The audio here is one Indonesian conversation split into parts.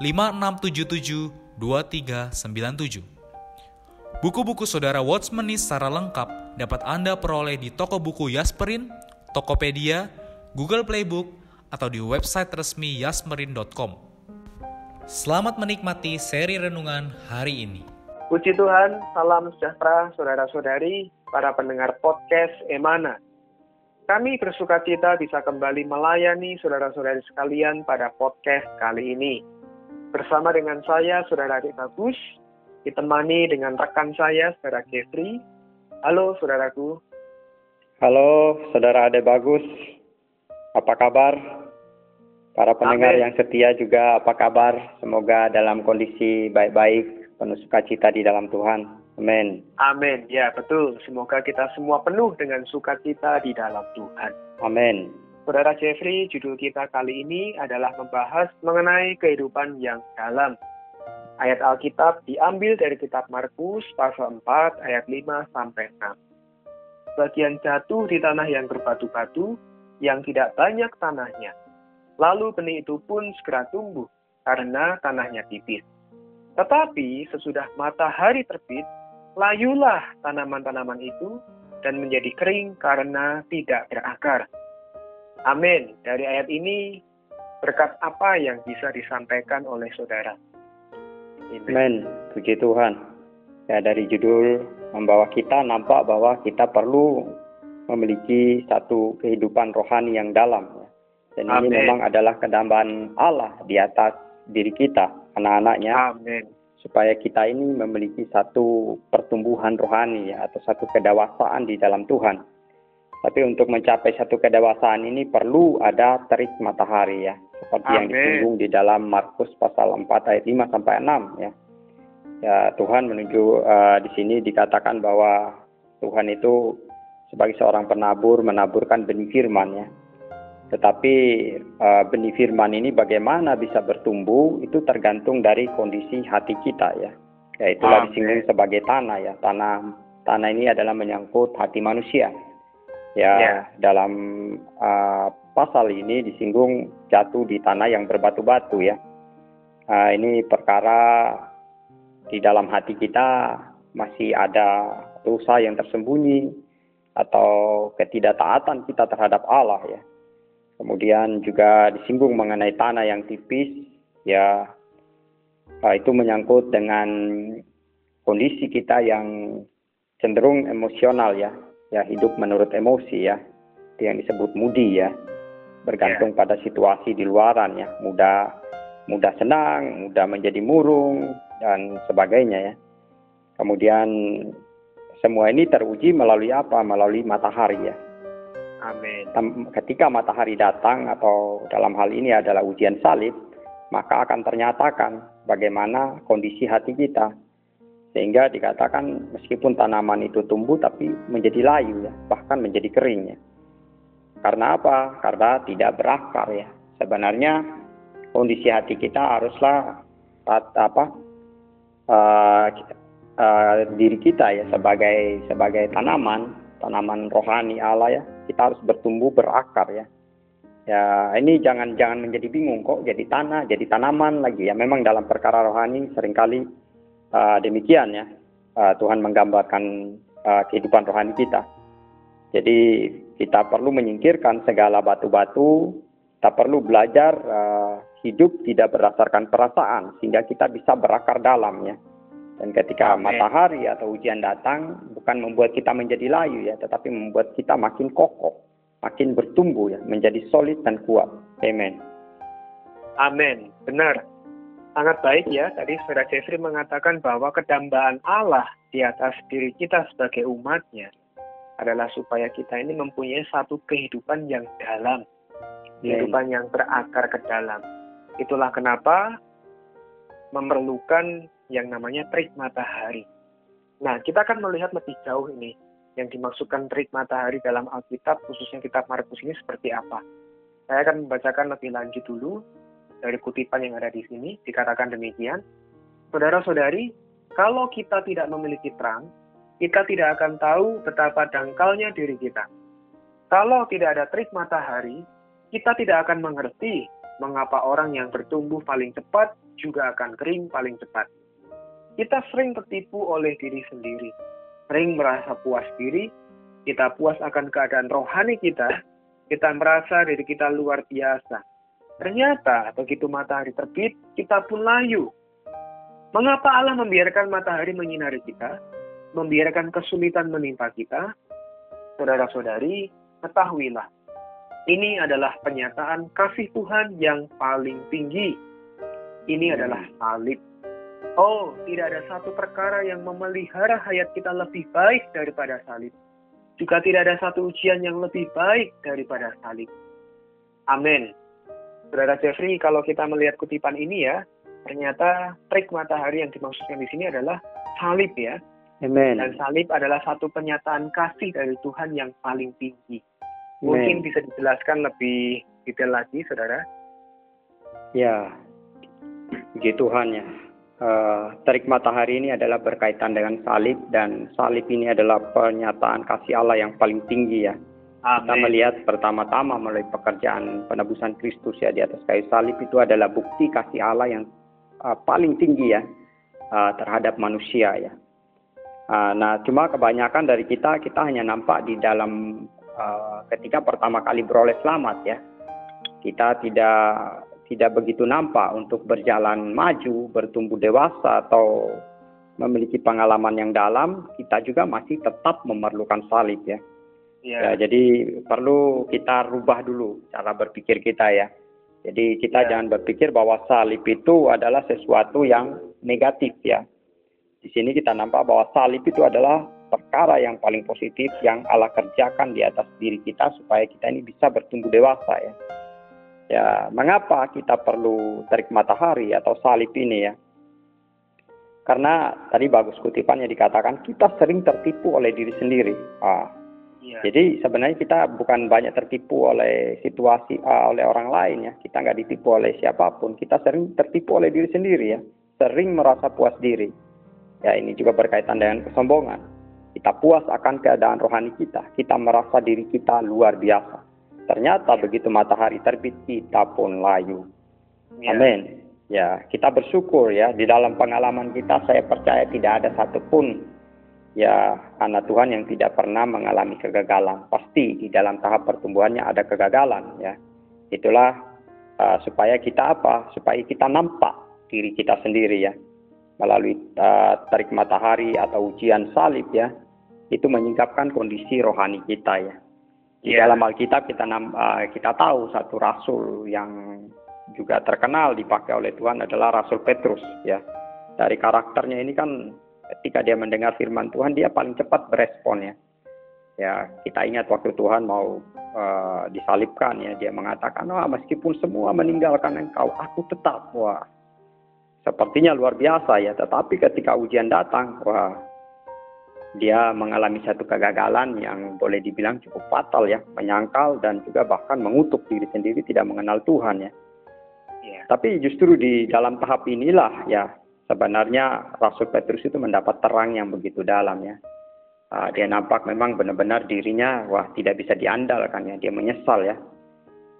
5677 2397. Buku-buku saudara Watchmeni secara lengkap dapat Anda peroleh di toko buku Yasmerin, Tokopedia, Google Playbook, atau di website resmi yasmerin.com. Selamat menikmati seri renungan hari ini. Puji Tuhan, salam sejahtera saudara-saudari, para pendengar podcast Emana. Kami bersuka cita bisa kembali melayani saudara-saudari sekalian pada podcast kali ini bersama dengan saya, Saudara Adik Bagus, ditemani dengan rekan saya, Saudara Jeffrey. Halo, Saudaraku. Halo, Saudara Adik Bagus. Apa kabar? Para pendengar Amen. yang setia juga apa kabar? Semoga dalam kondisi baik-baik, penuh sukacita di dalam Tuhan. Amin. Amin. Ya, betul. Semoga kita semua penuh dengan sukacita di dalam Tuhan. Amin. Saudara Jeffrey, judul kita kali ini adalah membahas mengenai kehidupan yang dalam. Ayat Alkitab diambil dari kitab Markus pasal 4 ayat 5 sampai 6. Bagian jatuh di tanah yang berbatu-batu yang tidak banyak tanahnya. Lalu benih itu pun segera tumbuh karena tanahnya tipis. Tetapi sesudah matahari terbit, layulah tanaman-tanaman itu dan menjadi kering karena tidak berakar. Amin. Dari ayat ini, berkat apa yang bisa disampaikan oleh saudara? Amin. Puji Tuhan. Ya, dari judul membawa kita nampak bahwa kita perlu memiliki satu kehidupan rohani yang dalam. Dan Amen. ini memang adalah kedambaan Allah di atas diri kita, anak-anaknya. Amin. Supaya kita ini memiliki satu pertumbuhan rohani ya, atau satu kedewasaan di dalam Tuhan. Tapi untuk mencapai satu kedewasaan ini perlu ada terik matahari ya. Seperti Amin. yang disinggung di dalam Markus pasal 4 ayat 5 sampai 6 ya. Ya Tuhan menuju uh, di sini dikatakan bahwa Tuhan itu sebagai seorang penabur menaburkan benih firman ya. Tetapi uh, benih firman ini bagaimana bisa bertumbuh itu tergantung dari kondisi hati kita ya. Ya itulah disinggung sebagai tanah ya. Tanah tanah ini adalah menyangkut hati manusia ya yeah. dalam uh, pasal ini disinggung jatuh di tanah yang berbatu-batu ya. Uh, ini perkara di dalam hati kita masih ada dosa yang tersembunyi atau ketidaktaatan kita terhadap Allah ya. Kemudian juga disinggung mengenai tanah yang tipis ya. Uh, itu menyangkut dengan kondisi kita yang cenderung emosional ya ya hidup menurut emosi ya. Yang disebut mudi ya. Bergantung yeah. pada situasi di luaran ya. Mudah mudah senang mudah menjadi murung dan sebagainya ya. Kemudian semua ini teruji melalui apa? Melalui matahari ya. Amin. Ketika matahari datang atau dalam hal ini adalah ujian salib, maka akan ternyatakan bagaimana kondisi hati kita sehingga dikatakan meskipun tanaman itu tumbuh tapi menjadi layu ya, bahkan menjadi kering ya. Karena apa? Karena tidak berakar ya. Sebenarnya kondisi hati kita haruslah apa? Uh, uh, diri kita ya sebagai sebagai tanaman, tanaman rohani Allah ya. Kita harus bertumbuh berakar ya. Ya, ini jangan jangan menjadi bingung kok jadi tanah, jadi tanaman lagi ya. Memang dalam perkara rohani sering kali uh, demikian ya uh, Tuhan menggambarkan uh, kehidupan rohani kita. Jadi kita perlu menyingkirkan segala batu-batu, kita perlu belajar uh, hidup tidak berdasarkan perasaan sehingga kita bisa berakar dalam ya. Dan ketika Amen. matahari atau ujian datang bukan membuat kita menjadi layu ya, tetapi membuat kita makin kokoh, makin bertumbuh ya, menjadi solid dan kuat. Amen. Amin. Benar. Sangat baik ya. Tadi Saudara Jeffrey mengatakan bahwa kedambaan Allah di atas diri kita sebagai umatnya adalah supaya kita ini mempunyai satu kehidupan yang dalam. Kehidupan yang berakar ke dalam. Itulah kenapa memerlukan yang namanya terik matahari. Nah, kita akan melihat lebih jauh ini yang dimaksudkan terik matahari dalam Alkitab, khususnya kitab Markus ini seperti apa. Saya akan membacakan lebih lanjut dulu dari kutipan yang ada di sini, dikatakan demikian. Saudara-saudari, kalau kita tidak memiliki terang, kita tidak akan tahu betapa dangkalnya diri kita. Kalau tidak ada terik matahari, kita tidak akan mengerti mengapa orang yang bertumbuh paling cepat juga akan kering paling cepat. Kita sering tertipu oleh diri sendiri, sering merasa puas diri, kita puas akan keadaan rohani kita, kita merasa diri kita luar biasa. Ternyata begitu matahari terbit, kita pun layu. Mengapa Allah membiarkan matahari menyinari kita, membiarkan kesulitan menimpa kita? Saudara-saudari, ketahuilah, ini adalah penyataan kasih Tuhan yang paling tinggi. Ini adalah salib Oh, tidak ada satu perkara yang memelihara hayat kita lebih baik daripada salib. Juga tidak ada satu ujian yang lebih baik daripada salib. Amin. Saudara Jeffrey, kalau kita melihat kutipan ini ya, ternyata trik matahari yang dimaksudkan di sini adalah salib ya. Amen. Dan salib adalah satu penyataan kasih dari Tuhan yang paling tinggi. Mungkin bisa dijelaskan lebih detail lagi, saudara? Ya, puji Tuhan ya uh, terik matahari ini adalah berkaitan dengan salib dan salib ini adalah pernyataan kasih Allah yang paling tinggi ya. Amen. Kita melihat pertama-tama melalui pekerjaan penebusan Kristus ya di atas kayu salib itu adalah bukti kasih Allah yang uh, paling tinggi ya uh, terhadap manusia ya. Uh, nah, cuma kebanyakan dari kita kita hanya nampak di dalam uh, ketika pertama kali beroleh selamat ya. Kita tidak tidak begitu nampak untuk berjalan maju, bertumbuh dewasa atau memiliki pengalaman yang dalam, kita juga masih tetap memerlukan salib ya. Yeah. ya jadi perlu kita rubah dulu cara berpikir kita ya. Jadi kita yeah. jangan berpikir bahwa salib itu adalah sesuatu yang negatif ya. Di sini kita nampak bahwa salib itu adalah perkara yang paling positif yang Allah kerjakan di atas diri kita supaya kita ini bisa bertumbuh dewasa ya. Ya, mengapa kita perlu terik matahari atau salib ini ya? Karena tadi bagus kutipannya dikatakan kita sering tertipu oleh diri sendiri. Ah. Ya. Jadi sebenarnya kita bukan banyak tertipu oleh situasi uh, oleh orang lain ya. Kita nggak ditipu oleh siapa pun. Kita sering tertipu oleh diri sendiri ya. Sering merasa puas diri. Ya ini juga berkaitan dengan kesombongan. Kita puas akan keadaan rohani kita. Kita merasa diri kita luar biasa. Ternyata begitu matahari terbit kita pun layu. Ya. Amin. Ya, kita bersyukur ya di dalam pengalaman kita saya percaya tidak ada satupun ya anak Tuhan yang tidak pernah mengalami kegagalan. Pasti di dalam tahap pertumbuhannya ada kegagalan ya. Itulah uh, supaya kita apa? Supaya kita nampak diri kita sendiri ya melalui uh, tarik matahari atau ujian salib ya itu menyingkapkan kondisi rohani kita ya di yeah. dalam Alkitab kita uh, kita tahu satu rasul yang juga terkenal dipakai oleh Tuhan adalah Rasul Petrus ya. Dari karakternya ini kan ketika dia mendengar firman Tuhan dia paling cepat berespon ya. Ya, kita ingat waktu Tuhan mau uh, disalibkan ya, dia mengatakan, "Wah, meskipun semua meninggalkan engkau, aku tetap." Wah. Sepertinya luar biasa ya, tetapi ketika ujian datang, wah, dia mengalami satu kegagalan yang boleh dibilang cukup fatal ya, menyangkal dan juga bahkan mengutuk diri sendiri tidak mengenal Tuhan ya. Yeah. Tapi justru di dalam tahap inilah ya sebenarnya Rasul Petrus itu mendapat terang yang begitu dalam ya. Uh, dia nampak memang benar-benar dirinya wah tidak bisa diandalkan ya, dia menyesal ya.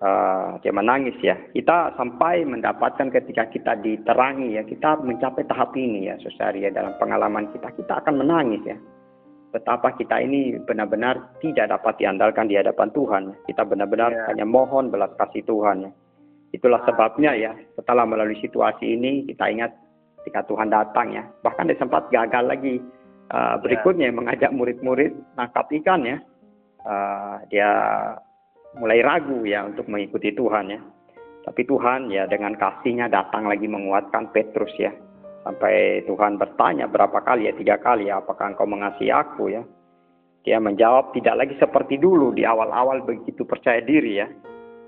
Uh, dia menangis ya. Kita sampai mendapatkan ketika kita diterangi ya, kita mencapai tahap ini ya, saudara ya dalam pengalaman kita, kita akan menangis ya betapa kita ini benar-benar tidak dapat diandalkan di hadapan Tuhan. Kita benar-benar yeah. hanya mohon belas kasih Tuhan. Ya. Itulah sebabnya ya, setelah melalui situasi ini kita ingat ketika Tuhan datang ya. Bahkan dia sempat gagal lagi uh, berikutnya mengajak murid-murid nangkap ikan ya. Uh, dia mulai ragu ya untuk mengikuti Tuhan ya. Tapi Tuhan ya dengan kasihnya datang lagi menguatkan Petrus ya. Sampai Tuhan bertanya berapa kali ya, tiga kali ya, apakah engkau mengasihi aku ya. Dia menjawab tidak lagi seperti dulu di awal-awal begitu percaya diri ya.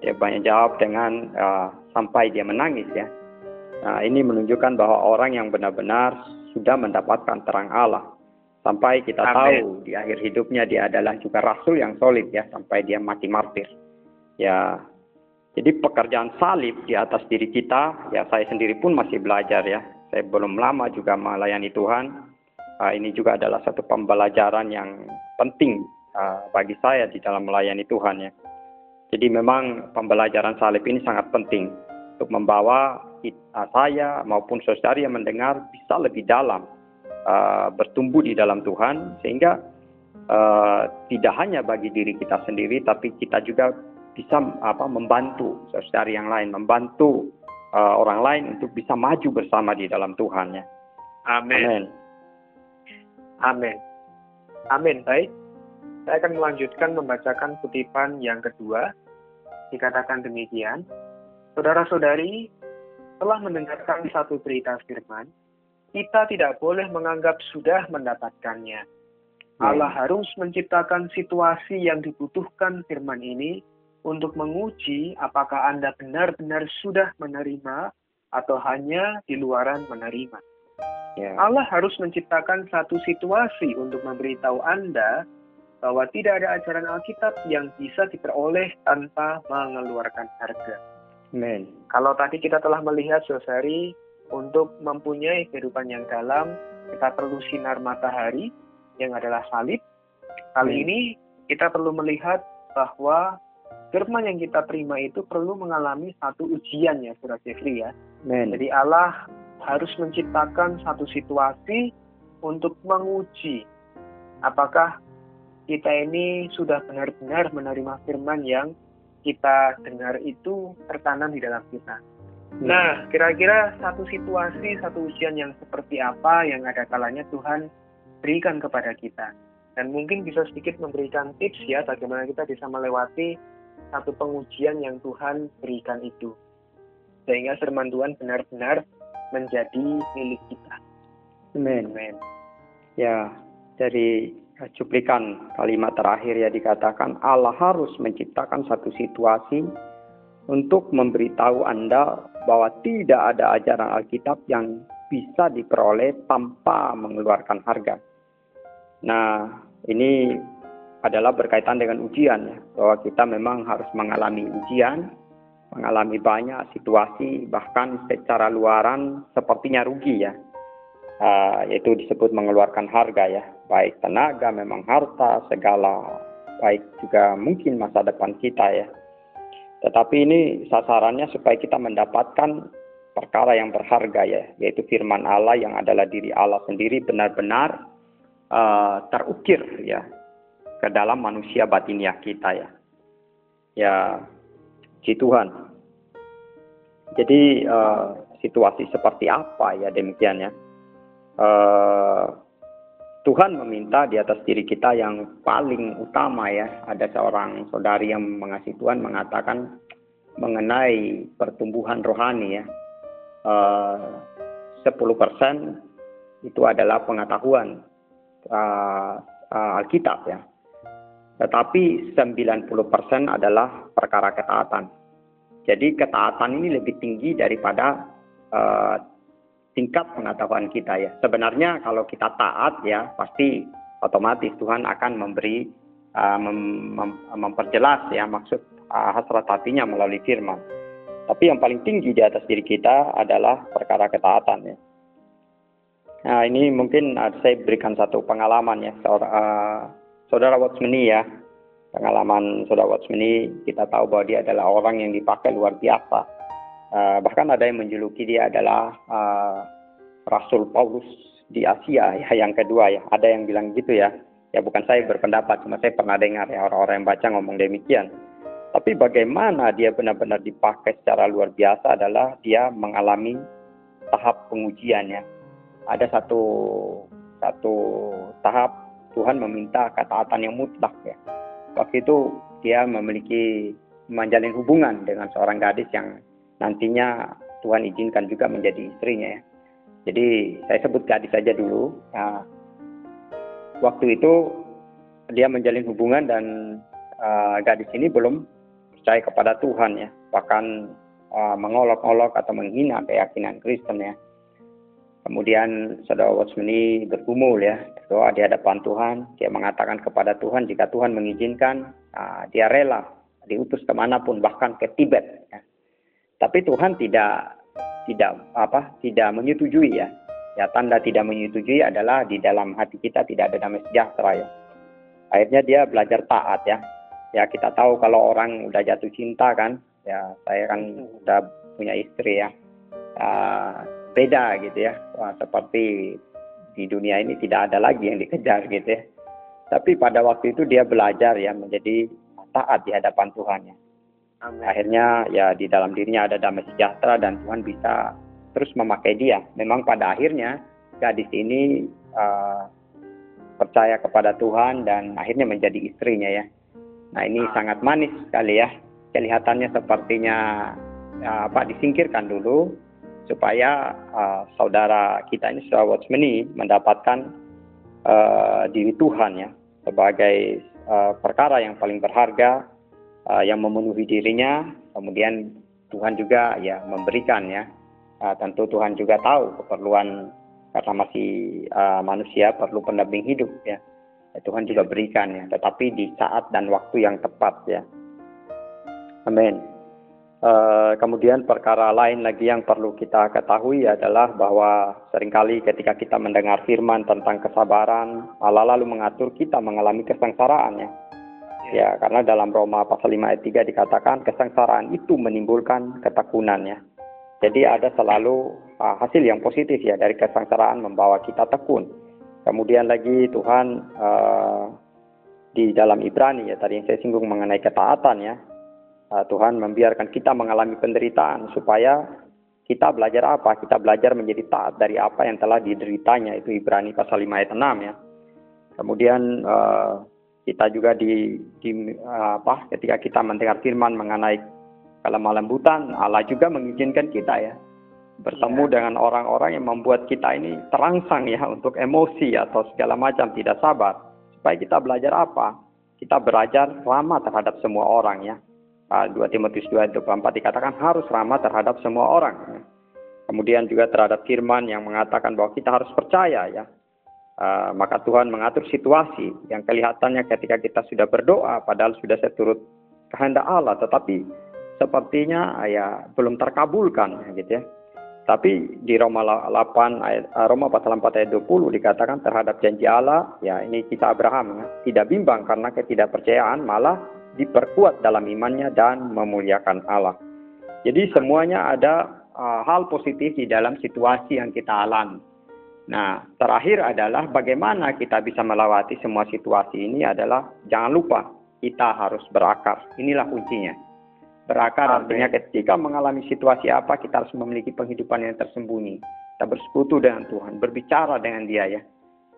Dia banyak jawab dengan uh, sampai dia menangis ya. Nah ini menunjukkan bahwa orang yang benar-benar sudah mendapatkan terang Allah. Sampai kita Amen. tahu di akhir hidupnya dia adalah juga rasul yang solid ya sampai dia mati martir. Ya jadi pekerjaan salib di atas diri kita, ya saya sendiri pun masih belajar ya. Saya belum lama juga melayani Tuhan. Uh, ini juga adalah satu pembelajaran yang penting uh, bagi saya di dalam melayani Tuhan ya. Jadi memang pembelajaran salib ini sangat penting untuk membawa kita, saya maupun saudari yang mendengar bisa lebih dalam uh, bertumbuh di dalam Tuhan sehingga uh, tidak hanya bagi diri kita sendiri tapi kita juga bisa apa membantu saudari yang lain, membantu uh, orang lain untuk bisa maju bersama di dalam Tuhan ya. Amin. Amin. Amin. Baik. Saya akan melanjutkan membacakan kutipan yang kedua. Dikatakan demikian. Saudara-saudari, telah mendengarkan satu berita firman, kita tidak boleh menganggap sudah mendapatkannya. Allah harus menciptakan situasi yang dibutuhkan firman ini untuk menguji apakah Anda benar-benar sudah menerima atau hanya di luaran menerima. Yeah. Allah harus menciptakan satu situasi untuk memberitahu Anda bahwa tidak ada ajaran Alkitab yang bisa diperoleh tanpa mengeluarkan harga. Amen. Kalau tadi kita telah melihat saudari untuk mempunyai kehidupan yang dalam, kita perlu sinar matahari yang adalah salib. Kali Amen. ini kita perlu melihat bahwa firman yang kita terima itu perlu mengalami satu ujian ya, Saudara Jeffrey ya. Amen. Jadi Allah harus menciptakan satu situasi untuk menguji apakah kita ini sudah benar-benar menerima firman yang kita dengar itu tertanam di dalam kita. Hmm. Nah, kira-kira satu situasi, satu ujian yang seperti apa yang ada kalanya Tuhan berikan kepada kita. Dan mungkin bisa sedikit memberikan tips ya bagaimana kita bisa melewati satu pengujian yang Tuhan berikan itu. Sehingga firman Tuhan benar-benar menjadi milik kita. Amin. Amin. Ya, dari cuplikan kalimat terakhir ya dikatakan Allah harus menciptakan satu situasi untuk memberitahu Anda bahwa tidak ada ajaran Alkitab yang bisa diperoleh tanpa mengeluarkan harga. Nah, ini adalah berkaitan dengan ujian ya, bahwa kita memang harus mengalami ujian, mengalami banyak situasi bahkan secara luaran sepertinya rugi ya. Uh, yaitu disebut mengeluarkan harga ya, baik tenaga, memang harta, segala baik juga mungkin masa depan kita ya. Tetapi ini sasarannya supaya kita mendapatkan perkara yang berharga ya, yaitu firman Allah yang adalah diri Allah sendiri benar-benar uh, terukir ya ke dalam manusia batiniah kita ya. Ya, si Tuhan. Jadi uh, situasi seperti apa ya demikian ya. Uh, Tuhan meminta di atas diri kita yang paling utama ya. Ada seorang saudari yang mengasihi Tuhan mengatakan mengenai pertumbuhan rohani ya. Uh, 10% itu adalah pengetahuan uh, uh, Alkitab ya. Tetapi 90% adalah perkara ketaatan. Jadi ketaatan ini lebih tinggi daripada uh, tingkat pengetahuan kita ya. Sebenarnya kalau kita taat ya pasti otomatis Tuhan akan memberi uh, mem mem memperjelas ya maksud uh, hasrat hatinya melalui firman. Tapi yang paling tinggi di atas diri kita adalah perkara ketaatan ya. Nah ini mungkin uh, saya berikan satu pengalaman ya. Seorang, uh, Saudara Watchmeni ya, pengalaman Saudara Watchmeni kita tahu bahwa dia adalah orang yang dipakai luar biasa. Uh, bahkan ada yang menjuluki dia adalah uh, Rasul Paulus di Asia ya yang kedua ya. Ada yang bilang gitu ya. Ya bukan saya berpendapat, cuma saya pernah dengar ya orang-orang yang baca ngomong demikian. Tapi bagaimana dia benar-benar dipakai secara luar biasa adalah dia mengalami tahap pengujiannya. Ada satu satu tahap Tuhan meminta ketaatan yang mutlak ya. Waktu itu dia memiliki menjalin hubungan dengan seorang gadis yang nantinya Tuhan izinkan juga menjadi istrinya ya. Jadi saya sebut gadis saja dulu. Nah, waktu itu dia menjalin hubungan dan uh, gadis ini belum percaya kepada Tuhan ya, bahkan uh, mengolok-olok atau menghina keyakinan Kristen ya. Kemudian saudara Watchmeni bergumul ya, berdoa di hadapan Tuhan. Dia mengatakan kepada Tuhan jika Tuhan mengizinkan, uh, dia rela diutus ke mana pun, bahkan ke Tibet. Ya. Tapi Tuhan tidak tidak apa tidak menyetujui ya. Ya tanda tidak menyetujui adalah di dalam hati kita tidak ada damai sejahtera ya. Akhirnya dia belajar taat ya. Ya kita tahu kalau orang udah jatuh cinta kan, ya saya kan udah punya istri ya. Uh, beda gitu ya. Wah, seperti di dunia ini tidak ada lagi yang dikejar gitu ya. Tapi pada waktu itu dia belajar ya menjadi taat di hadapan Tuhan ya. Amin. Akhirnya ya di dalam dirinya ada damai sejahtera dan Tuhan bisa terus memakai dia. Memang pada akhirnya gadis ini uh, percaya kepada Tuhan dan akhirnya menjadi istrinya ya. Nah ini ah. sangat manis sekali ya. Kelihatannya sepertinya uh, apa disingkirkan dulu supaya uh, saudara kita ini saudara Watchmeni mendapatkan uh, diri Tuhan ya sebagai uh, perkara yang paling berharga uh, yang memenuhi dirinya, kemudian Tuhan juga ya memberikan ya. Uh, tentu Tuhan juga tahu keperluan karena masih uh, manusia perlu pendamping hidup ya. ya. Tuhan juga berikan ya, tetapi di saat dan waktu yang tepat ya. Amin. Uh, kemudian perkara lain lagi yang perlu kita ketahui adalah bahwa sering kali ketika kita mendengar firman tentang kesabaran, Allah lalu mengatur kita mengalami kesengsaraan ya. Ya, karena dalam Roma pasal 5 ayat 3 dikatakan kesengsaraan itu menimbulkan ketekunan ya. Jadi ada selalu uh, hasil yang positif ya dari kesengsaraan membawa kita tekun. Kemudian lagi Tuhan uh, di dalam Ibrani ya tadi yang saya singgung mengenai ketaatan ya. Uh, Tuhan membiarkan kita mengalami penderitaan supaya kita belajar apa? Kita belajar menjadi taat dari apa yang telah dideritanya itu Ibrani pasal 5 ayat 6 ya. Kemudian uh, kita juga di, di apa ketika kita mendengar firman mengenai kelemah lembutan Allah juga mengizinkan kita ya bertemu ya. dengan orang-orang yang membuat kita ini terangsang ya untuk emosi atau segala macam tidak sabar. Supaya kita belajar apa? Kita belajar ramah terhadap semua orang ya. 2 Timotius 2 24 dikatakan harus ramah terhadap semua orang kemudian juga terhadap firman yang mengatakan bahwa kita harus percaya ya Uh, maka Tuhan mengatur situasi yang kelihatannya ketika kita sudah berdoa padahal sudah seturut kehendak Allah tetapi sepertinya uh, ya belum terkabulkan gitu ya. Tapi di Roma 8 ayat uh, Roma pasal 4 ayat 20 dikatakan terhadap janji Allah ya ini kisah Abraham ya, tidak bimbang karena ketidakpercayaan malah diperkuat dalam imannya dan memuliakan Allah. Jadi semuanya ada uh, hal positif di dalam situasi yang kita alami. Nah, terakhir adalah bagaimana kita bisa melewati semua situasi ini adalah jangan lupa kita harus berakar. Inilah kuncinya. Berakar Amin. artinya ketika mengalami situasi apa kita harus memiliki penghidupan yang tersembunyi. Kita bersekutu dengan Tuhan, berbicara dengan Dia ya.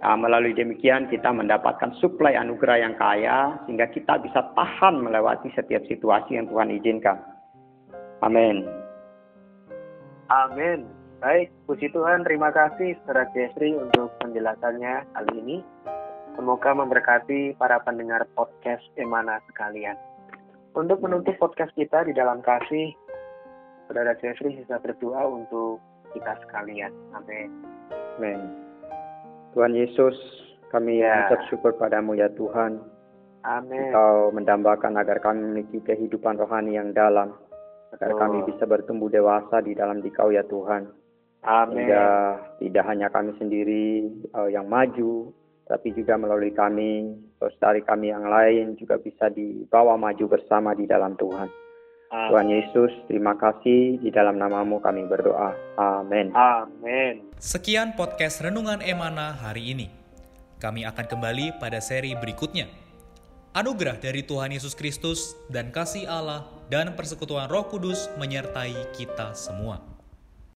Nah, melalui demikian kita mendapatkan suplai anugerah yang kaya sehingga kita bisa tahan melewati setiap situasi yang Tuhan izinkan. Amin. Amin. Baik, puji Tuhan, terima kasih Saudara Jeffrey untuk penjelasannya kali ini. Semoga memberkati para pendengar podcast Emana sekalian. Untuk menutup podcast kita di dalam kasih, Saudara Jeffrey bisa berdoa untuk kita sekalian. Amin. Amin. Tuhan Yesus, kami ya. mengucap syukur padamu ya Tuhan. Amin. Engkau mendambakan agar kami memiliki kehidupan rohani yang dalam. Agar oh. kami bisa bertumbuh dewasa di dalam dikau ya Tuhan. Amin. Sehingga tidak hanya kami sendiri uh, yang maju, tapi juga melalui kami, saudari kami yang lain juga bisa dibawa maju bersama di dalam Tuhan. Amin. Tuhan Yesus, terima kasih di dalam namamu kami berdoa. Amin. Amin. Sekian podcast Renungan Emana hari ini. Kami akan kembali pada seri berikutnya. Anugerah dari Tuhan Yesus Kristus dan kasih Allah dan persekutuan Roh Kudus menyertai kita semua.